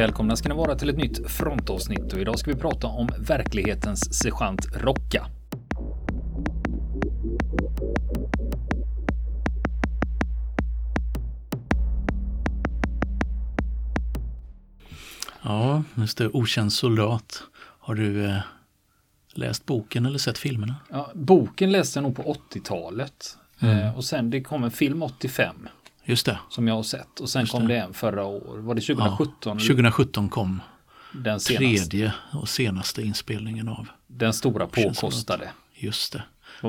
Välkomna ska ni vara till ett nytt frontavsnitt och idag ska vi prata om verklighetens sergeant Rocka. Ja, just det. Okänd soldat. Har du eh, läst boken eller sett filmerna? Ja, boken läste jag nog på 80-talet Mm. eh, och sen det kom en film 85 Just det. som jag har sett och sen Just kom det. det en förra året. Var det Ja, 2017? 2017 kom den senaste. tredje och senaste inspelningen av. Den stora påkostade. Just det.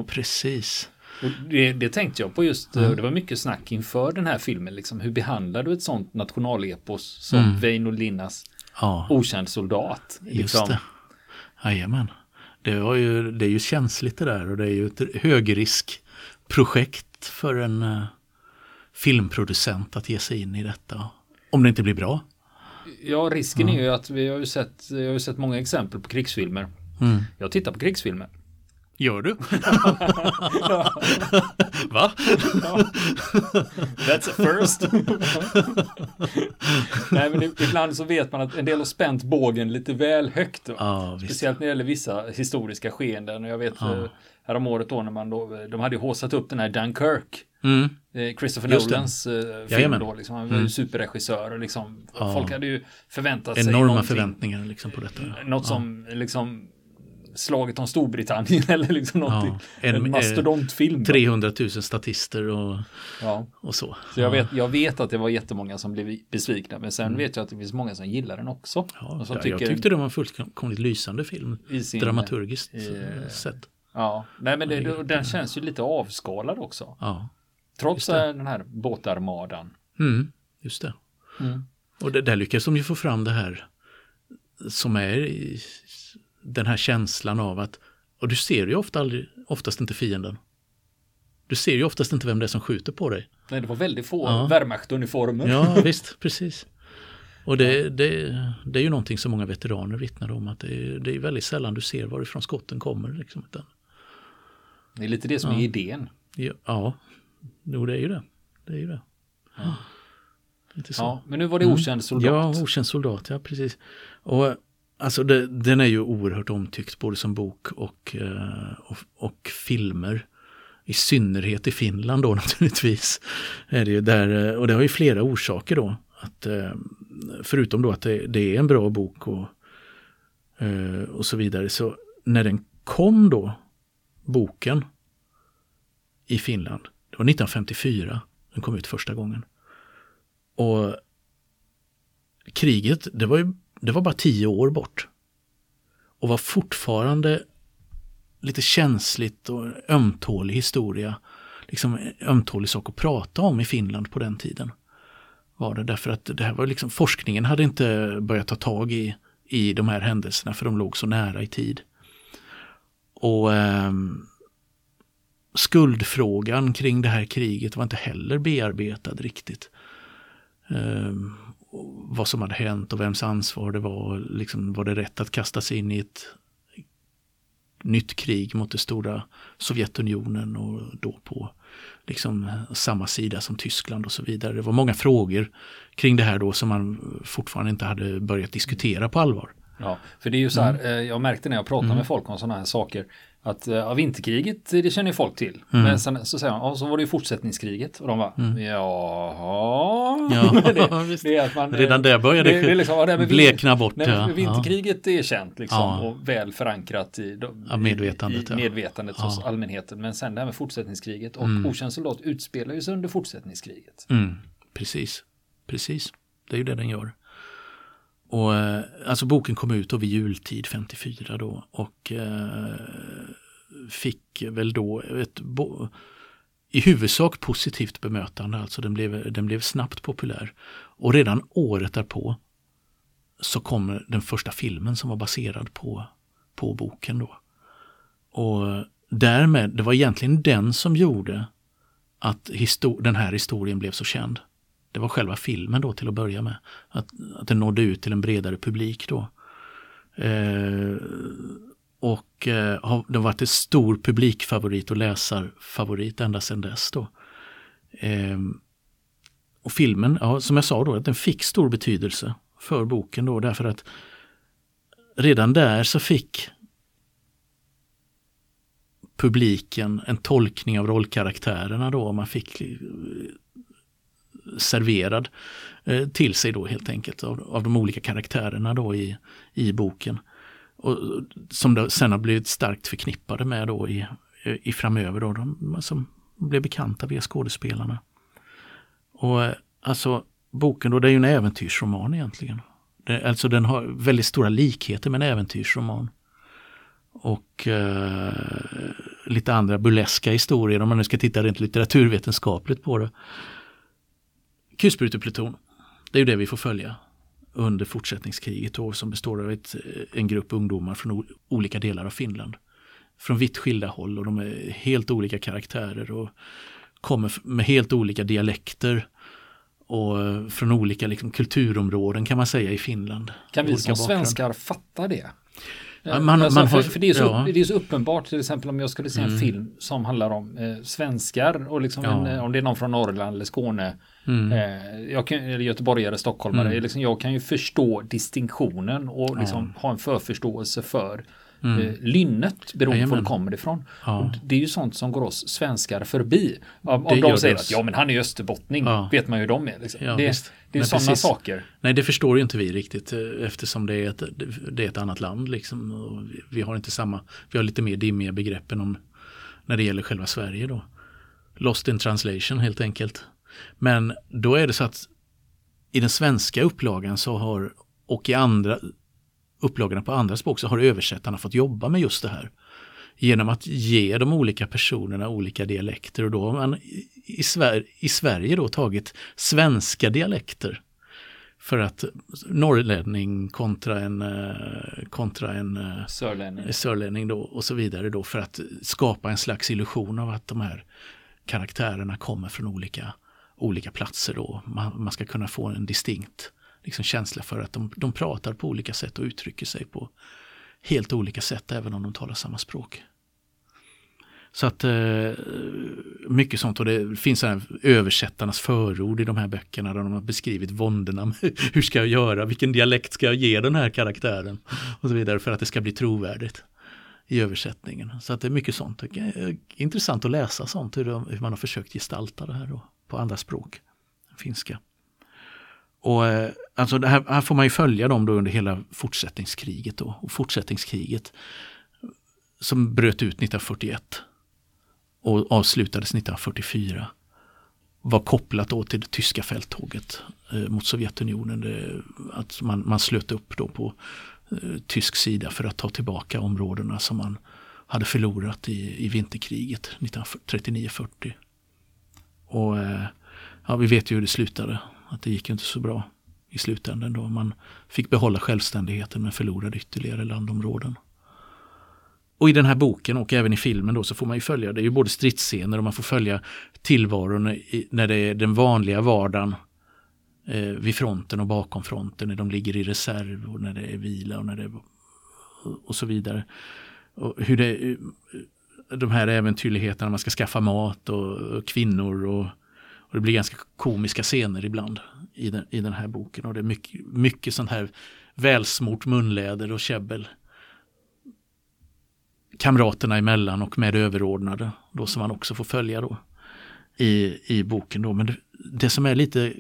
Precis. Och det, det tänkte jag på just, Mm. det var mycket snack inför den här filmen, liksom, hur behandlar du ett sånt nationalepos som Mm. Väinö Linnas Ja, Okänd soldat? just Liksom. det. Jajamän. Det, var ju, det är ju känsligt det där och det är ju ett högriskprojekt för en eh, filmproducent att ge sig in i detta. Om det inte blir bra. Ja, risken är ju att vi har ju sett, jag har ju sett många exempel på krigsfilmer. Mm. Jag tittar på krigsfilmer. Gör du? Va? That's a first. Nej, men ibland så vet man att en del har spänt bågen lite väl högt. Visst. Speciellt när det gäller vissa historiska skeenden. Jag vet Ja. ja. häromåret då när man då, de hade ju håsat upp den här Dunkirk. Mm. Eh, Christopher Just. Nolans eh, film Jajamän. då. Liksom. Han var ju Mm. superregissör och liksom, Ja. folk hade ju förväntat sig Enorma förväntningar liksom på detta. Något som liksom slaget om Storbritannien eller liksom någonting. Ja, En, en- eh, mastodontfilm. 300 000 statister och, Ja. och så. Så jag Ja. vet, jag vet att det var jättemånga som blev besvikna, men sen vet jag att det finns många som gillar den också. Mm. Ja, som jag, tyckte det var en fullkomligt lysande film. i sin, Dramaturgiskt eh, sett. Ja, nej men det, Ja, den känns ju lite avskalad också. Ja, Trots den här båtarmadan. mm, just det. Mm. Och det, där lyckas de ju få fram det här som är den här känslan av att, och du ser ju ofta aldrig, oftast inte fienden. Du ser ju oftast inte vem det är som skjuter på dig. Nej, det var väldigt få Ja. Wehrmacht-uniformer. Ja, visst, precis. Och det, det, det är ju någonting som många veteraner vittnar om att det är, det är väldigt sällan du ser varifrån skotten kommer. Liksom, Det är lite det som är Ja. idén. ja, ja, jo det är ju det. Det är ju det. Ja. Ja, men nu var det Mm. okänd soldat. Ja, okänd soldat, ja precis. Och alltså det, den är ju oerhört omtyckt både som bok och, eh, och, och filmer. I synnerhet i Finland då naturligtvis. Är det ju där, eh, och det har ju flera orsaker då. Att, eh, förutom då att det, det är en bra bok och, och så vidare. Så när den kom då, boken, i Finland, det var 1954 den kom ut första gången. Och kriget, det var ju det var bara tio år bort. Och var fortfarande lite känsligt och ömtålig historia. Liksom ömtålig sak att prata om i Finland på den tiden. Var det därför att det här var liksom, forskningen hade inte börjat ta tag i, i de här händelserna för de låg så nära i tid. Och ehm, skuldfrågan kring det här kriget var inte heller bearbetad riktigt. Och vad som hade hänt och vems ansvar det var. Liksom, var det rätt att kasta sig in i ett nytt krig mot det stora Sovjetunionen och då på liksom samma sida som Tyskland och så vidare. Det var många frågor kring det här då som man fortfarande inte hade börjat diskutera på allvar. Ja, för det är ju så här, Mm. eh, jag märkte när jag pratade med folk om sådana här saker, att eh, ja, vinterkriget, det känner ju folk till. Mm. Men sen så säger man, ja, så var det ju fortsättningskriget. Och de bara, jaha. Ja, det, det är att man, Redan där började det, det liksom, ja, det blekna bort. Nej, ja. vinterkriget är känt liksom Ja. och väl förankrat i, Ja, medvetandet, i, i medvetandet hos Ja. allmänheten. Men sen det här med fortsättningskriget och Mm. okänd soldat utspelar ju sig under fortsättningskriget. Mm, precis, precis. Det är ju det den gör. Och eh, alltså boken kom ut då vid jultid 54 då och eh, fick väl då ett bo- i huvudsak positivt bemötande, alltså den blev, den blev snabbt populär. Och redan året därpå så kom den första filmen som var baserad på, på boken då. Och därmed, det var egentligen den som gjorde att den här historien blev så känd. Det var själva filmen då till att börja med. Att, att den nådde ut till en bredare publik då. Eh, och eh, har, har varit en stor publikfavorit och läsarfavorit ända sedan dess då. Eh, och filmen, ja, som jag sa då, att den fick stor betydelse för boken då därför att redan där så fick publiken en tolkning av rollkaraktärerna då. Man fick serverad eh, till sig då helt enkelt av, av de olika karaktärerna då i, i boken. Och, som då sen har blivit starkt förknippade med då i, i framöver då, de som blev bekanta via skådespelarna. Och eh, alltså boken då, det är ju en äventyrsroman egentligen. Det, alltså den har väldigt stora likheter med en äventyrsroman. Och eh, lite andra burleska historier om man nu ska titta rent litteraturvetenskapligt på det. Kulsprutepluton, det är ju det vi får följa under fortsättningskriget då, som består av ett, en grupp ungdomar från olika delar av Finland. Från vitt skilda håll och de är helt olika karaktärer och kommer med helt olika dialekter och eh, från olika liksom, kulturområden kan man säga i Finland. Kan vi som bakgrund. svenskar fatta det? Man, man alltså, har, för, för det, är så, ja. det är så uppenbart till exempel om jag skulle se en mm. film som handlar om eh, svenskar och liksom ja. en, om det är någon från Norrland eller Skåne. Mm. Eh, jag kan, eller göteborgare, stockholmare. Mm. Liksom, jag kan ju förstå distinktionen och liksom ja. ha en förförståelse för mm. eh, lynnet beroende på var det kommer ifrån. Ja. det är ju sånt som går oss svenskar förbi. Om, om de säger att ja men han är österbottning, ja. vet man ju hur de är. Liksom. Ja, det, det är sådana saker. Nej det förstår ju inte vi riktigt eh, eftersom det är ett, det är ett annat land. Liksom. Och vi har inte samma, vi har lite mer dimmiga begrepp än om när det gäller själva Sverige då. Lost in translation helt enkelt. Men då är det så att i den svenska upplagan så har och i andra upplagorna på andra språk så har översättarna fått jobba med just det här. Genom att ge de olika personerna olika dialekter och då har man i, Sver i Sverige då tagit svenska dialekter. För att norrlänning kontra en, eh, kontra en eh, sörlänning. sörlänning då och så vidare då för att skapa en slags illusion av att de här karaktärerna kommer från olika, olika platser då. Man, man ska kunna få en distinkt liksom känsla för att de, de pratar på olika sätt och uttrycker sig på helt olika sätt även om de talar samma språk. Så att eh, mycket sånt och det finns här översättarnas förord i de här böckerna där de har beskrivit våndorna. Hur ska jag göra? Vilken dialekt ska jag ge den här karaktären? Och så vidare för att det ska bli trovärdigt i översättningen. Så att det är mycket sånt. Det är eh, intressant att läsa sånt, hur, de, hur man har försökt gestalta det här då, på andra språk. Finska. Och eh, alltså det här, här, får man ju följa dem då under hela fortsättningskriget. Då. Och fortsättningskriget som bröt ut 1941 och avslutades 1944 var kopplat då till det tyska fälttåget eh, mot Sovjetunionen. Det, att man, man slöt upp då på eh, tysk sida för att ta tillbaka områdena som man hade förlorat i, i vinterkriget 1939-40. Och eh, ja, vi vet ju hur det slutade att det gick inte så bra i slutändan då. Man fick behålla självständigheten men förlorade ytterligare landområden. Och i den här boken och även i filmen då så får man ju följa, det är ju både stridsscener och man får följa tillvaron i, när det är den vanliga vardagen eh, vid fronten och bakom fronten, när de ligger i reserv och när det är vila och när det är, och så vidare. Och hur det, eh, de här äventyrligheterna, man ska skaffa mat och, och kvinnor och och det blir ganska komiska scener ibland i den, i den här boken. Och det är mycket, mycket sånt här välsmort munläder och käbbel. Kamraterna emellan och med överordnade. Då som man också får följa då i, i boken. Då. Men det, det som är lite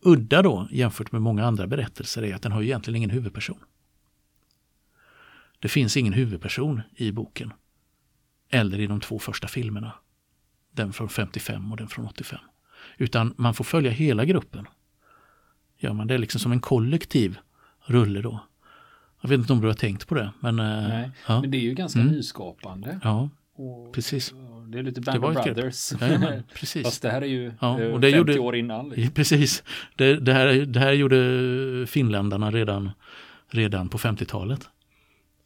udda då jämfört med många andra berättelser är att den har egentligen ingen huvudperson. Det finns ingen huvudperson i boken. Eller i de två första filmerna. Den från 55 och den från 85. Utan man får följa hela gruppen. Gör man det liksom som en kollektiv rulle då. Jag vet inte om du har tänkt på det. Men, eh, Nej, ja. men det är ju ganska mm. nyskapande. Ja, och, precis. Det är lite Band of Brothers. Ja, precis. Fast det här är ju ja, och det 50 gjorde, år innan. Liksom. Precis. Det, det, här, det här gjorde finländarna redan, redan på 50-talet.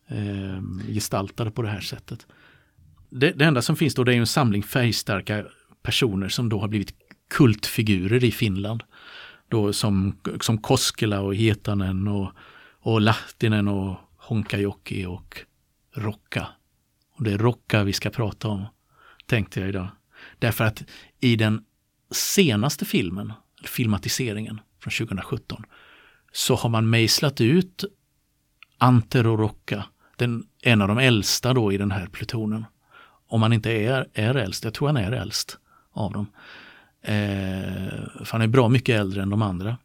Eh, gestaltade på det här sättet. Det, det, enda som finns då det är en samling färgstarka personer som då har blivit kultfigurer i Finland. Då som, som Koskela och Hietanen och, och Lahtinen och Honkajoki och Rocka. Och det är Rocka vi ska prata om, tänkte jag idag. Därför att i den senaste filmen, filmatiseringen från 2017, så har man mejslat ut Antero Rocca, den, en av de äldsta då i den här plutonen. Om han inte är, är äldst, jag tror han är äldst av dem. Eh, för han är bra mycket äldre än de andra.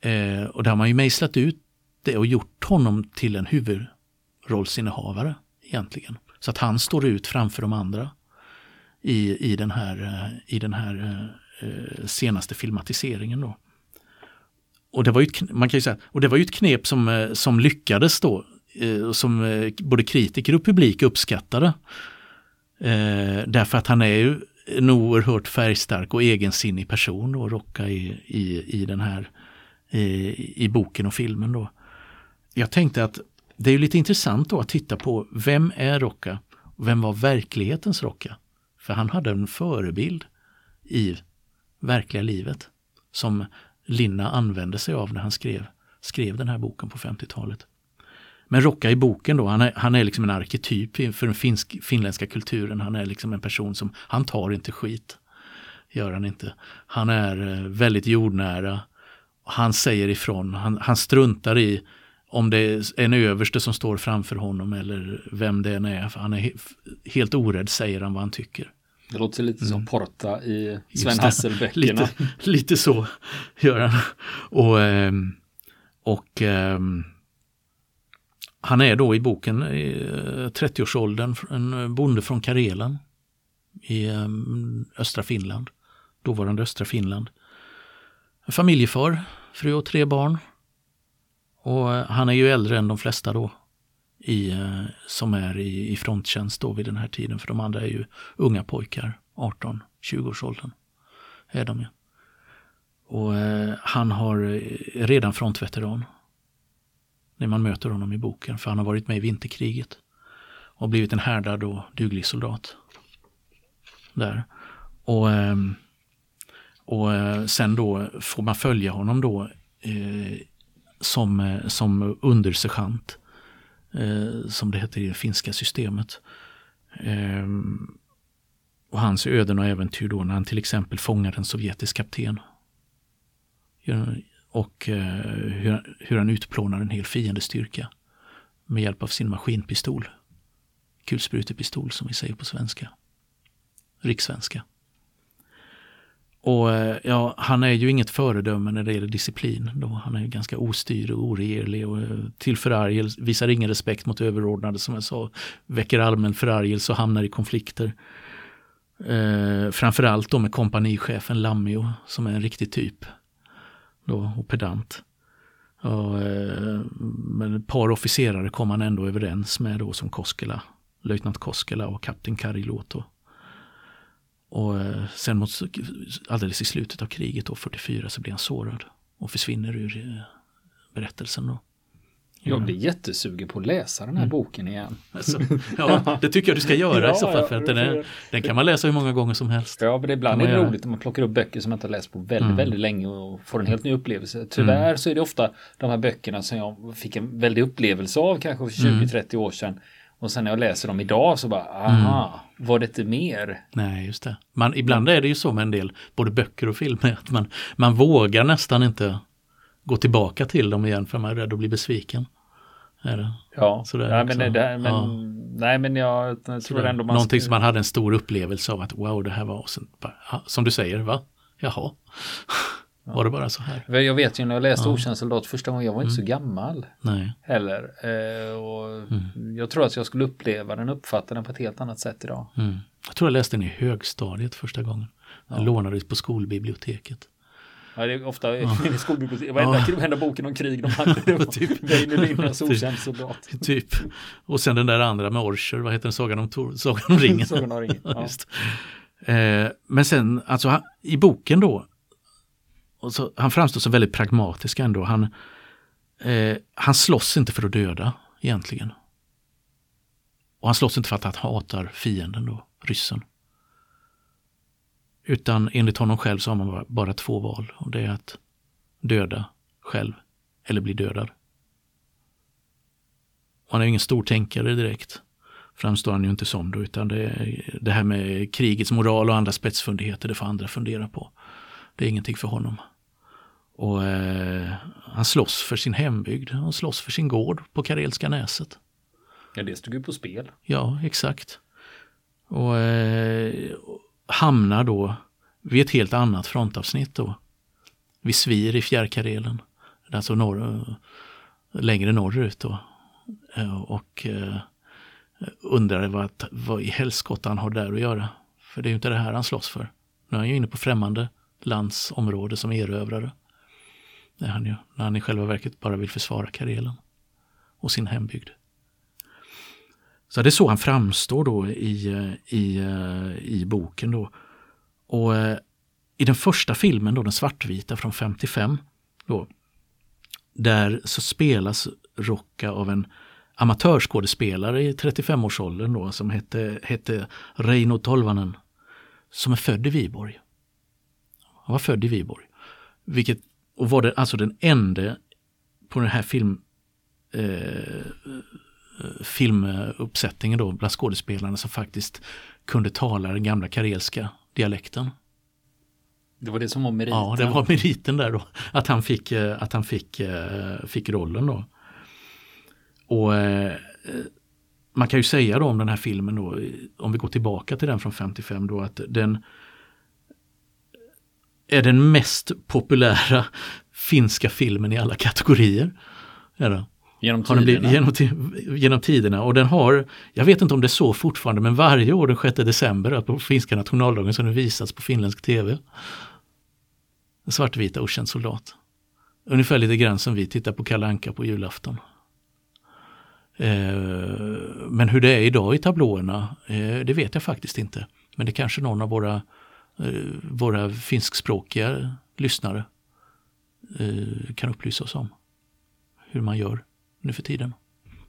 Eh, och där har man ju mejslat ut det och gjort honom till en huvudrollsinnehavare egentligen. Så att han står ut framför de andra i, i den här, eh, i den här eh, eh, senaste filmatiseringen. Då. Och det var ju ett, man kan säga, och det var ju ett knep som, eh, som lyckades då, eh, som både kritiker och publik uppskattade. Eh, därför att han är ju en oerhört färgstark och egensinnig person då, Rocka i, i, i den här i, i boken och filmen. Då. Jag tänkte att det är lite intressant då att titta på vem är Rocka? Vem var verklighetens Rocka? För han hade en förebild i verkliga livet som Linna använde sig av när han skrev, skrev den här boken på 50-talet. Men Rocka i boken då, han är, han är liksom en arketyp för den finsk, finländska kulturen. Han är liksom en person som, han tar inte skit. Gör han inte. Han är eh, väldigt jordnära. Han säger ifrån, han, han struntar i om det är en överste som står framför honom eller vem det än är. För han är helt orädd säger han vad han tycker. Det låter lite som mm. Porta i Sven Hassel-böckerna. lite, lite, så gör han. Och, ehm, och ehm, han är då i boken i eh, 30-årsåldern en eh, bonde från Karelen i eh, östra Finland, dåvarande östra Finland. En Familjefar, fru och tre barn. Och han är ju äldre än de flesta då i, som är i, i fronttjänst då vid den här tiden. För de andra är ju unga pojkar, 18-20-årsåldern är de ju. Och eh, han har redan frontveteran. När man möter honom i boken, för han har varit med i vinterkriget. Och blivit en härdad och duglig soldat. Där. Och, ehm, och eh, sen då får man följa honom då eh, som, eh, som undersergeant eh, som det heter i det finska systemet. Eh, och hans öden och äventyr då när han till exempel fångar en sovjetisk kapten. Och eh, hur, hur han utplånar en hel fiendestyrka med hjälp av sin maskinpistol. Kulsprutepistol som vi säger på svenska. Rikssvenska. Och eh, ja, han är ju inget föredöme när det gäller disciplin. Då. Han är ganska ostyrd och oregerlig och eh, till förargelse, visar ingen respekt mot överordnade som jag sa, väcker allmän förargelse och hamnar i konflikter. Eh, framförallt då med kompanichefen Lammio som är en riktig typ. Då, och pedant. Och, eh, men ett par officerare kom han ändå överens med då som Koskela, löjtnant Koskela och kapten Kariloto. Och eh, sen mot, alldeles i slutet av kriget, då, 44, så blir han sårad och försvinner ur eh, berättelsen. Då. Jag blir jättesugen på att läsa den här mm. boken igen. Alltså, ja, det tycker jag du ska göra ja, i så fall. För att den, är, den kan man läsa hur många gånger som helst. Ja, men ibland är det roligt om man plockar upp böcker som man inte har läst på väldigt, mm. väldigt länge och får en helt ny upplevelse. Tyvärr mm. så är det ofta de här böckerna som jag fick en väldig upplevelse av kanske för 20-30 mm. år sedan och sen när jag läser dem idag så bara, aha, mm. var det inte mer? Nej, just det. Man, ibland är det ju så med en del, både böcker och filmer, att man, man vågar nästan inte gå tillbaka till dem igen för man är rädd att bli besviken. Är det? Ja, så det, nej, men, det, det, men, ja. nej men jag tror ändå man... Någonting som man hade en stor upplevelse av att wow, det här var, och sen, som du säger, va? Jaha. Var det bara så här? Jag vet ju när jag läste ja. Okänd soldat första gången, jag var inte mm. så gammal. Nej. Heller. Eh, och mm. Jag tror att jag skulle uppleva den, uppfatta den på ett helt annat sätt idag. Mm. Jag tror jag läste den i högstadiet första gången. Jag ja. lånades på skolbiblioteket. Ja, det är ofta ja. i skolbiblioteket. Varenda, ja. boken om krig de hade. Det var typ Väinö Linnas Okänd soldat. typ. Och sen den där andra med Orcher, vad heter den? Sagan om, Tor Sagan om ringen. Sagan om ringen. Ja. Eh, men sen, alltså i boken då, så, han framstår som väldigt pragmatisk ändå. Han, eh, han slåss inte för att döda egentligen. Och han slåss inte för att han hatar fienden då, ryssen. Utan enligt honom själv så har man bara, två val och det är att döda själv eller bli dödad. Och han är ingen stor tänkare direkt. Framstår han ju inte som då, utan det, det här med krigets moral och andra spetsfundigheter, det får andra fundera på. Det är ingenting för honom. Och eh, han slåss för sin hembygd, han slåss för sin gård på Karelska näset. Ja, det stod ju på spel. Ja, exakt. Och eh, hamnar då vid ett helt annat frontavsnitt då. Vid Svir i Fjärrkarelen. Alltså norr, längre norrut då. Eh, och undrade undrar vad, vad i helskotta han har där att göra. För det är ju inte det här han slåss för. Nu är han ju inne på främmande lands område som erövrare. Det är han ju, när han i själva verket bara vill försvara Karelen och sin hembygd. Så det är så han framstår då i, eh, i, eh, i boken. Då. Och eh, i den första filmen, då, den svartvita från 55, då, där så spelas Rocka av en amatörskådespelare i 35-årsåldern då, som hette, hette Reino Tolvanen, som är född i Viborg. Han var född i Viborg. Vilket, och var det, alltså den enda på den här film, eh, filmuppsättningen då bland skådespelarna som faktiskt kunde tala den gamla karelska dialekten. Det var det som var meriten? Ja, det var meriten där då. Att han fick, eh, att han fick, eh, fick rollen då. Och eh, man kan ju säga då om den här filmen då, om vi går tillbaka till den från 55 då, att den är den mest populära finska filmen i alla kategorier. Är det? Genom tiderna? Blivit, genom, genom, tiderna. Och den har, jag vet inte om det är så fortfarande, men varje år den 6 december på finska nationaldagen så har den visats på finländsk tv. Den svartvita okänd soldat. Ungefär lite grann som vi tittar på Kalanka på julafton. Eh, men hur det är idag i tablåerna, eh, det vet jag faktiskt inte. Men det kanske någon av våra, eh, våra finskspråkiga lyssnare kan upplysa oss om. Hur man gör nu för tiden.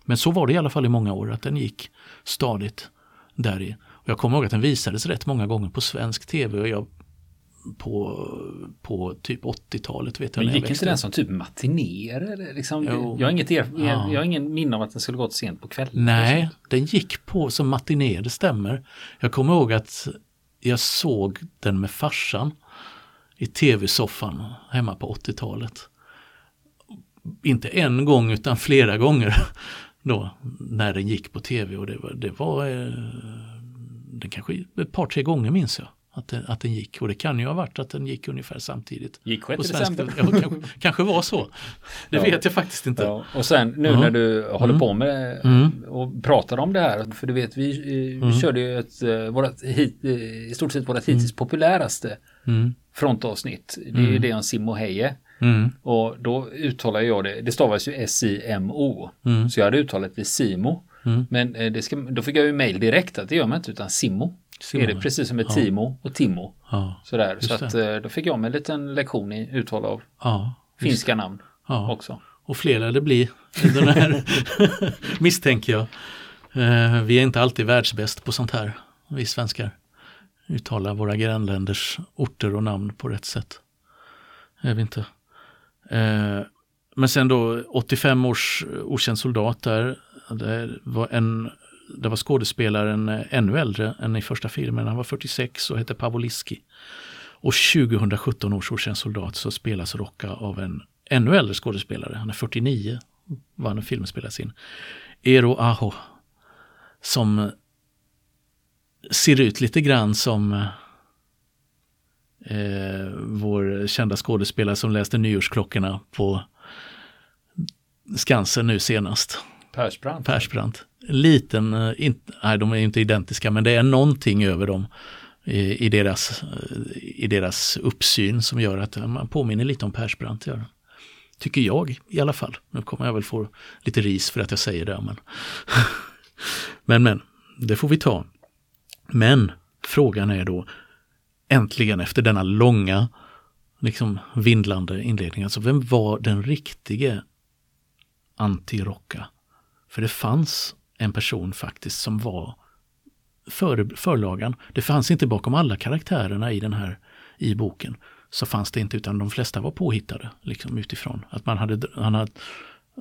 Men så var det i alla fall i många år, att den gick stadigt där i. Och jag kommer ihåg att den visades rätt många gånger på svensk tv och jag på, på typ 80-talet. Vet jag Men gick inte den som typ matinéer? Liksom, jag, har inget er, ja. jag har ingen minne av att den skulle gått sent på kvällen. Nej, den gick på som matiné, det stämmer. Jag kommer ihåg att jag såg den med farsan i tv-soffan hemma på 80-talet. Inte en gång utan flera gånger då när den gick på tv och det var, det var eh, den kanske ett par tre gånger minns jag att den, att den gick. Och det kan ju ha varit att den gick ungefär samtidigt. Gick 6 december? Ja, kanske, kanske var så. Det ja. vet jag faktiskt inte. Ja. Och sen nu mm. när du håller mm. på med mm. och pratar om det här. För du vet vi, vi mm. körde ju ett, eh, vårat, hit, eh, i stort sett hittills mm. populäraste mm. frontavsnitt. Det är det om Simmo Heje. Mm. Och då uttalar jag det, det stavas ju S-I-M-O. Mm. Så jag hade uttalat det Simo. Mm. Men eh, ska, då fick jag ju mail direkt att det gör man inte utan Simmo. Simon. Är det precis som med ja. Timo och Timo. Ja, Sådär. Så att, eh, då fick jag mig en liten lektion i uttal av ja, finska namn ja. också. Och fler lär det bli. Den här misstänker jag. Eh, vi är inte alltid världsbäst på sånt här, vi svenskar. Uttala våra grannländers orter och namn på rätt sätt. Är vi inte. Eh, men sen då 85 års okänd soldat där. Det var en det var skådespelaren eh, ännu äldre än i första filmen. Han var 46 och hette Pavoliski. Och 2017 års okänd soldat så spelas Rocka av en ännu äldre skådespelare. Han är 49 var när filmen spelas in. Eero Aho. Som ser ut lite grann som eh, eh, vår kända skådespelare som läste nyårsklockorna på Skansen nu senast. Persbrandt. Persbrandt liten, eh, nej de är inte identiska, men det är någonting över dem i, i, deras, eh, i deras uppsyn som gör att man påminner lite om Persbrandt. Gör. Tycker jag i alla fall. Nu kommer jag väl få lite ris för att jag säger det. Men, men, men, det får vi ta. Men frågan är då, äntligen efter denna långa, liksom vindlande inledning, alltså vem var den riktige anti-rocka? För det fanns en person faktiskt som var för, förlagan. Det fanns inte bakom alla karaktärerna i den här i boken. Så fanns det inte utan de flesta var påhittade liksom utifrån. Att man hade, han hade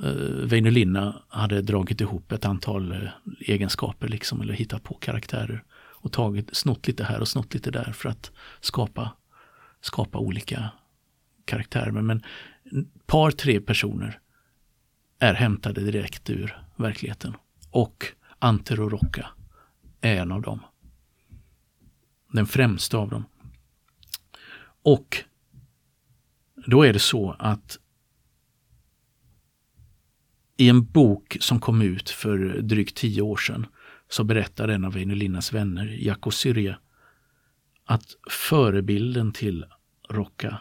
eh, uh, Väinö Linna hade dragit ihop ett antal uh, egenskaper liksom eller hittat på karaktärer och tagit, snott lite här och snott lite där för att skapa, skapa olika karaktärer, men ett par, tre personer är hämtade direkt ur verkligheten. Och Antero Rocca är en av dem. Den främsta av dem. Och då är det så att i en bok som kom ut för drygt tio år sedan så berättar en av Väinö Linnas vänner, Jaakko Syrja, att förebilden till Rocca,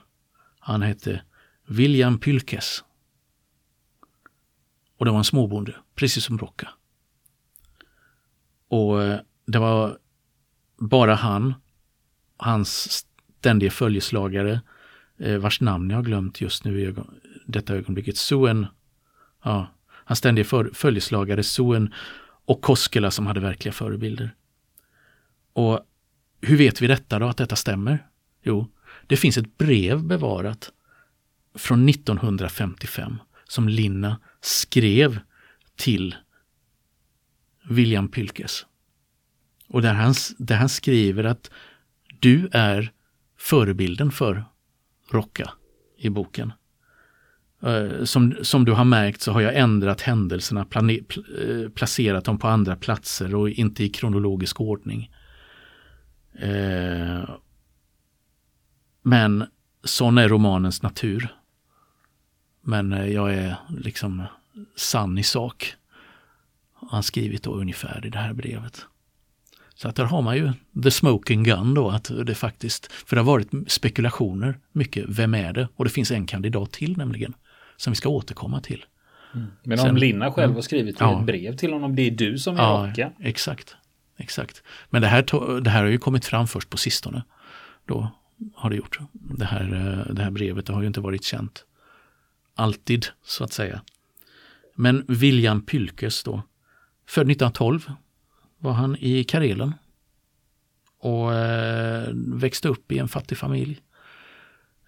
han hette William Pylkes. Och det var en småbonde, precis som Rocca. Och eh, det var bara han, hans ständige följeslagare, eh, vars namn jag har glömt just nu i ögon, detta ögonblicket, Suen, ja, hans ständige följeslagare Suen och Koskela som hade verkliga förebilder. Och hur vet vi detta då, att detta stämmer? Jo, det finns ett brev bevarat från 1955 som Linna skrev till William Pylkes. Och där han, där han skriver att du är förebilden för Rocka i boken. Eh, som, som du har märkt så har jag ändrat händelserna, plane, eh, placerat dem på andra platser och inte i kronologisk ordning. Eh, men sån är romanens natur. Men eh, jag är liksom sann i sak. Han skrivit då ungefär i det här brevet. Så att där har man ju the smoking gun då, att det faktiskt, för det har varit spekulationer mycket, vem är det? Och det finns en kandidat till nämligen, som vi ska återkomma till. Mm. Men om Sen, Linna själv har skrivit ja, ett brev till honom, det är du som är ja, raka? Exakt, exakt. Men det här, det här har ju kommit fram först på sistone. Då har det gjort. Det här, eh, det här brevet det har ju inte varit känt alltid, så att säga. Men William Pylkes då, född 1912, var han i Karelen och eh, växte upp i en fattig familj.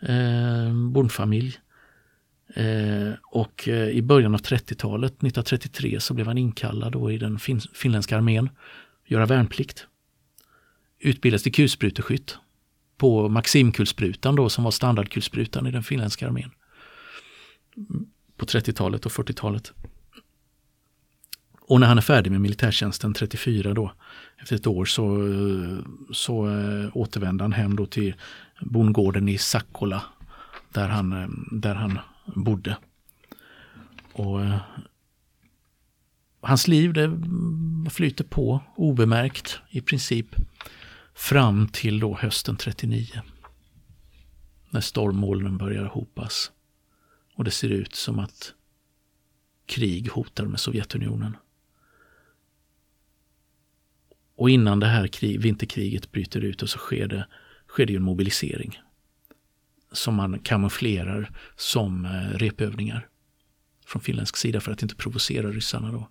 Eh, bondfamilj. Eh, och eh, i början av 30-talet, 1933, så blev han inkallad då i den fin finländska armén, göra värnplikt. Utbildades till kulspruteskytt på Maximkulsprutan då som var standardkulsprutan i den finländska armén. Mm, på 30-talet och 40-talet. Och när han är färdig med militärtjänsten 34 då, efter ett år så, eh, så eh, återvänder han hem då till bondgården i Sakkola där han, där han bodde. Och eh, Hans liv det flyter på obemärkt i princip fram till då hösten 39. När stormmolnen börjar hopas. Och det ser ut som att krig hotar med Sovjetunionen. Och innan det här krig, vinterkriget bryter ut och så sker det, sker det en mobilisering. Som man kamouflerar som eh, repövningar. Från finländsk sida för att inte provocera ryssarna då.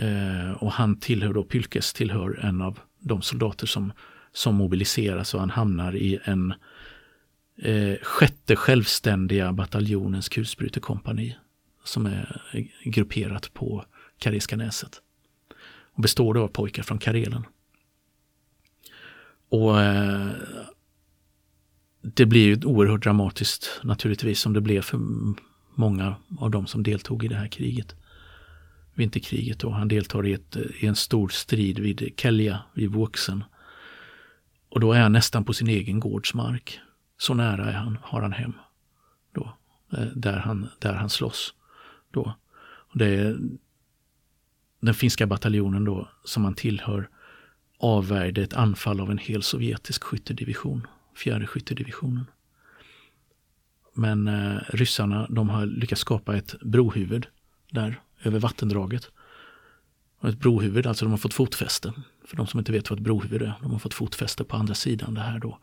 Eh, och han tillhör då, Pylkes tillhör en av de soldater som, som mobiliseras och han hamnar i en eh, sjätte självständiga bataljonens kulsprutekompani som är eh, grupperat på Karelska näset och består då av pojkar från Karelen. Och eh, det blir ju oerhört dramatiskt naturligtvis som det blev för många av de som deltog i det här kriget. Vinterkriget då. han deltar i, ett, i en stor strid vid Kelja, vid Vuxen. Och då är han nästan på sin egen gårdsmark. Så nära är han, har han hem. Då, eh, där, han, där han slåss. Då. Och det, den finska bataljonen då, som han tillhör, avvärjde ett anfall av en hel sovjetisk skyttedivision, fjärde skyttedivisionen. Men eh, ryssarna de har lyckats skapa ett brohuvud där över vattendraget. Och ett brohuvud, alltså de har fått fotfäste. För de som inte vet vad ett brohuvud är, de har fått fotfäste på andra sidan det här då.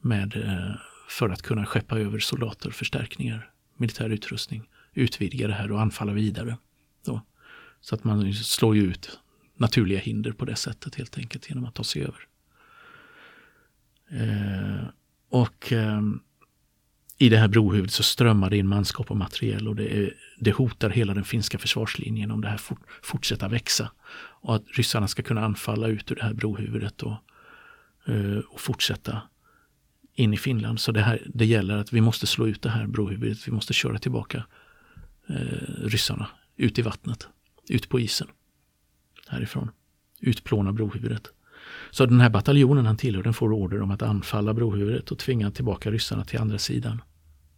Med, eh, för att kunna skeppa över soldater, förstärkningar, militär utrustning, utvidga det här och anfalla vidare. Då. Så att man slår ut naturliga hinder på det sättet helt enkelt genom att ta sig över. Eh, och eh, i det här brohuvudet så strömmar det in manskap och materiel och det, är, det hotar hela den finska försvarslinjen om det här fort, fortsätter växa. Och att ryssarna ska kunna anfalla ut ur det här brohuvudet och, eh, och fortsätta in i Finland. Så det, här, det gäller att vi måste slå ut det här brohuvudet. Vi måste köra tillbaka eh, ryssarna ut i vattnet, ut på isen härifrån. Utplåna brohuvudet. Så den här bataljonen han tillhör den får order om att anfalla brohuvudet och tvinga tillbaka ryssarna till andra sidan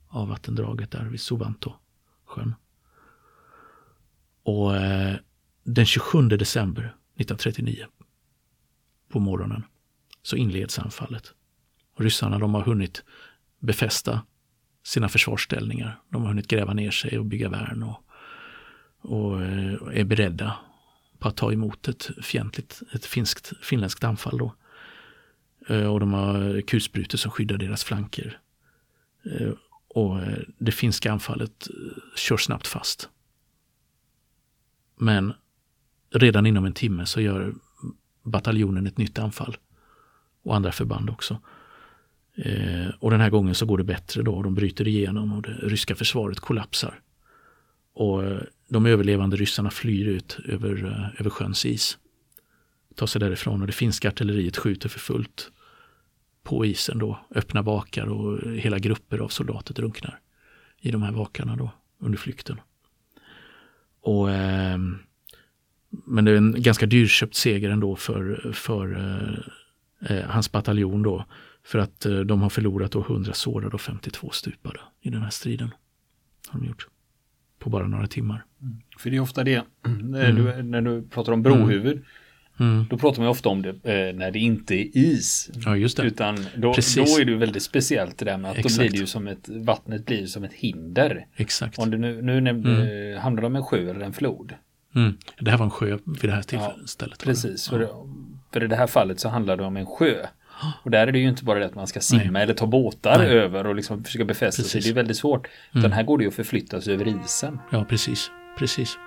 av vattendraget där vid Suvanto-sjön. Och eh, den 27 december 1939 på morgonen så inleds anfallet. Och ryssarna de har hunnit befästa sina försvarsställningar. De har hunnit gräva ner sig och bygga värn och, och eh, är beredda på att ta emot ett fientligt, ett finskt, finländskt anfall. Då. Eh, och de har kulsprutor som skyddar deras flanker. Eh, och eh, det finska anfallet kör snabbt fast. Men redan inom en timme så gör bataljonen ett nytt anfall. Och andra förband också. Eh, och den här gången så går det bättre då. De bryter igenom och det ryska försvaret kollapsar. Och de överlevande ryssarna flyr ut över, eh, över sjöns is. Tar sig därifrån och det finska artilleriet skjuter för fullt på isen då. Öppna vakar och hela grupper av soldater drunknar i de här vakarna då under flykten. Och, eh, men det är en ganska dyrköpt seger ändå för, för eh, eh hans bataljon då. För att eh, de har förlorat då 100 sårade och 52 stupade i den här striden. Har de gjort. På bara några timmar. Mm. För det är ofta det, när, du, mm. när du pratar om brohuvud, Mm. Då pratar man ofta om det eh, när det inte är is. Ja, just det. Utan då, då är det väldigt speciellt det där med att Exakt. då blir det ju som ett, vattnet blir som ett hinder. Exakt. Om det nu, nu nämnde, mm. handlar det om en sjö eller en flod. Mm. Det här var en sjö vid det här tillfället. Ja, precis, för, ja. för i det här fallet så handlar det om en sjö. Och där är det ju inte bara det att man ska simma Nej. eller ta båtar Nej. över och liksom försöka befästa sig. Det är väldigt svårt. Utan mm. här går det ju att förflytta sig över isen. Ja, precis. Precis.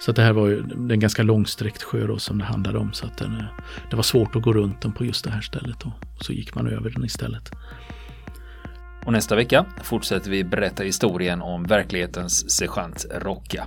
Så det här var ju en ganska långsträckt sjö då som det handlade om. Så att den, eh, det var svårt att gå runt den på just det här stället. Då. Så gick man över den istället. Och nästa vecka fortsätter vi berätta historien om verklighetens sergeant Rocka.